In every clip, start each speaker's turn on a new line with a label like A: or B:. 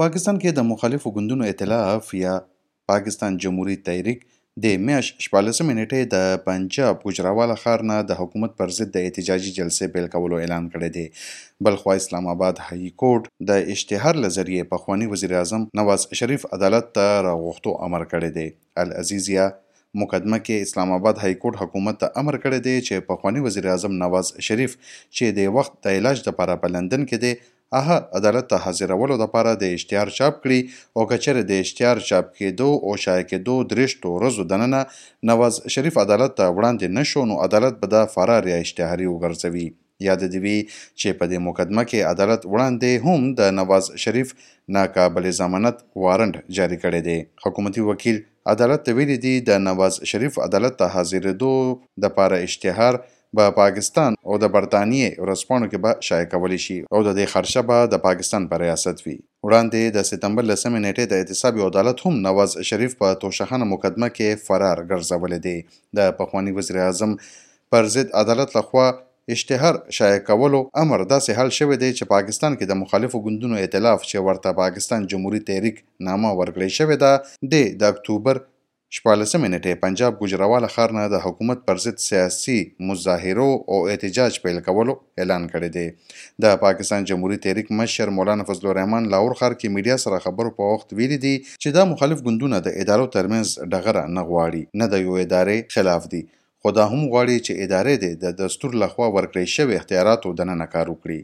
A: پاکستان کې د مخالفو ګوندونو ائتلاف یا پاکستان جمهوري تحریک د میاشت شپاړلسمې نېټې د پنجاب ګوجراواله ښار نه د حکومت پر ضد د احتجاجي جلسې پیل کولو اعلان کړی دی. بلخوا اسلام اباد هایي کورټ د اشتهار له ذریعې پخواني وزیراعظم نواز شریف عدالت ته راغوښتو امر کړی دی. العزیزیه مقدمه کې اسلام اباد هایي کورټ حکومت ته امر کړی دی چې پخواني وزیراعظم نواز شریف چې دې وخت د علاج لپاره په لندن کې دی هغه عدالت ته حاضرولو لپاره د اشتهار چاپ کړي اوکه چېرې د اشتهار چاپ کېدو اوشایع کېدو درېشتو ورځو دننه نواز شریف عدالت ته وړاندې نه شو نو عدالت به دا فرار یا اشتهاري وګرځوي یاده دې وي چې په دې مقدمه کې عدالت وړاندې هم د نواز شریف نا قابل ضمانت وارنټ جاري کړی دی حکومتي وکیل عدالت ته ویلي دي د نواز شریف عدالت ته حاضرېدو دپاره اشتهار به پاکستان او د برتانیې ورځپاڼو کې به شایع کولې شي او د دې خرچه به د پاکستان په ریاست وي. وړاندې د ستمبر لسمې نېټې د احتساب یو عدالت هم نواز شریف په توشهخانه مقدمه کې فرار ګرځولی دی. د پخواني وزیراعظم پر ضد عدالت له خوا اشتهار شایع کولو امر داسې حل شوی دی چې پاکستان کې د مخالفو ګوندونو ایتلاف چې ورته پاکستان جمهوري تحریک نامه ورکړی شوې ده دې د اکتوبر شپاړلسمې نېټې پنجاب ګوجرواله ښار نه د حکومت پر ضد سیاسي مظاهرو او احتجاج پیل کولو اعلان کړی دی. د پاکستان جمهوري تحریک مشر مولانا فضل الرحمن لاهور ښار کې میډیا سره خبرو په وخت ویلي دي، چې دا مخالف ګوندونه د ادارو ترمنځ ډغره نه غواړي نه د یو ادارې خلاف دي خو دا هم غواړي چې ادارې دې د دستور له خوا ورکړې شوې اختیاراتو دننه کار وکړي.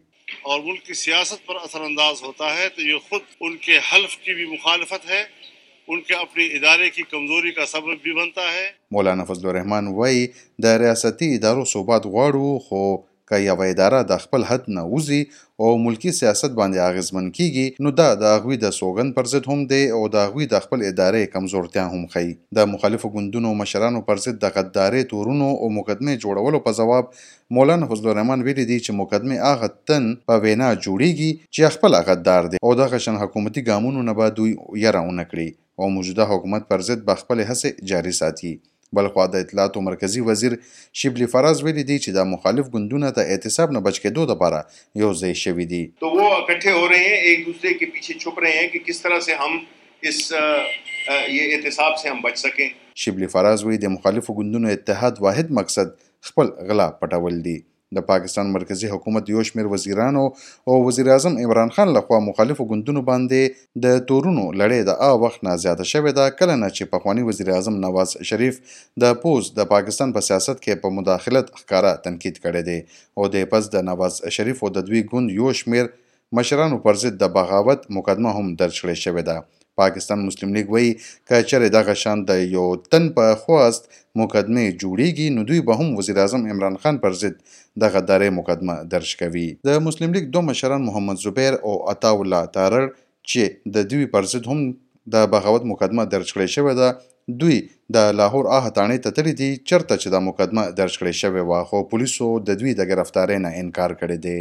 B: اور ملک کی سیاست پر اثر انداز هوتا هې تو یه خود ان کې حلف کی بی مخالفت هې ان کې اپنی ادارې کی کمزوری کا سبب بی بنتا هې.
A: مولانا فضل الرحمان وایي، د ریاستي ادارو ثبات غواړو خو که یوه اداره د خپل حد نه وځي او ملکي سیاست باندې اغېزمن کېږي، نو دا د هغوی د سوګند پر ضد هم دی او د هغوی د خپل ادارې کمزورتیا هم ښيي. د مخالفو ګوندونو مشرانو پر ضد د غدارې تورونو او مقدمې جوړولو په ځواب مولانا فضل الرحمن ویلي دي چې مقدمې هغه تن په وینا جوړېږي چې خپله غدار دی او دغه شان حکومتي ګامونو نه به دوی یره ونه کړي. او موجوده حکومت پر ضد به خپلې هڅې جاري ساتي. بلخوا د اطلاعاتو مرکزي وزیر شبلي فراز ویلي دي چې دا مخالف ګوندونه د اعتصاب نه بچ کېدو لپاره یو ځای شوي دي.
C: تو وو اکټھے ہو رہے ہیں ایک دوسرے کے پیچھے چھپ رہے ہیں کہ کس طرح سے ہم اس یہ اعتصاب سے ہم بچ سکیں.
A: شبلي فراز وایي د مخالفو ګوندونو اتحاد واحد مقصد خپل غلا پټول دي د پاکستان مرکزي حکومت یو شمېر وزیرانو او وزیراعظم عمران خان له خوا مخالفو ګوندونو باندې د تورونو لړۍ د هغه وخت نه زیاته شوې ده کله نه چې پخواني وزیراعظم نواز شریف د پوځ د پاکستان په سیاست کې په مداخلت ښکاره تنقید کړی دی او دی پس د نواز شریف او د دوی ګوند یو شمېر مشرانو پر ضد د بغاوت مقدمه هم درج کړې شوې ده. پاکستان مسلم لیګ وایي که چېرې دغه شان د یو تن په خواست مقدمې جوړېږي نو دوی به هم وزیراعظم عمران خان پر ضد دغه دارې مقدمه درج کوي. د مسلم لیګ دوه مشران محمد زبیر او عطا الله تارړ چې د دوی پر ضد هم د بغاوت مقدمه درج کړې شوې ده دوی د لاهور آه تاڼې ته تللي دي چرته چې دا مقدمه درج کړې شوې وه خو پولیسو د دوی د ګرفتارۍ نه انکار کړی دی.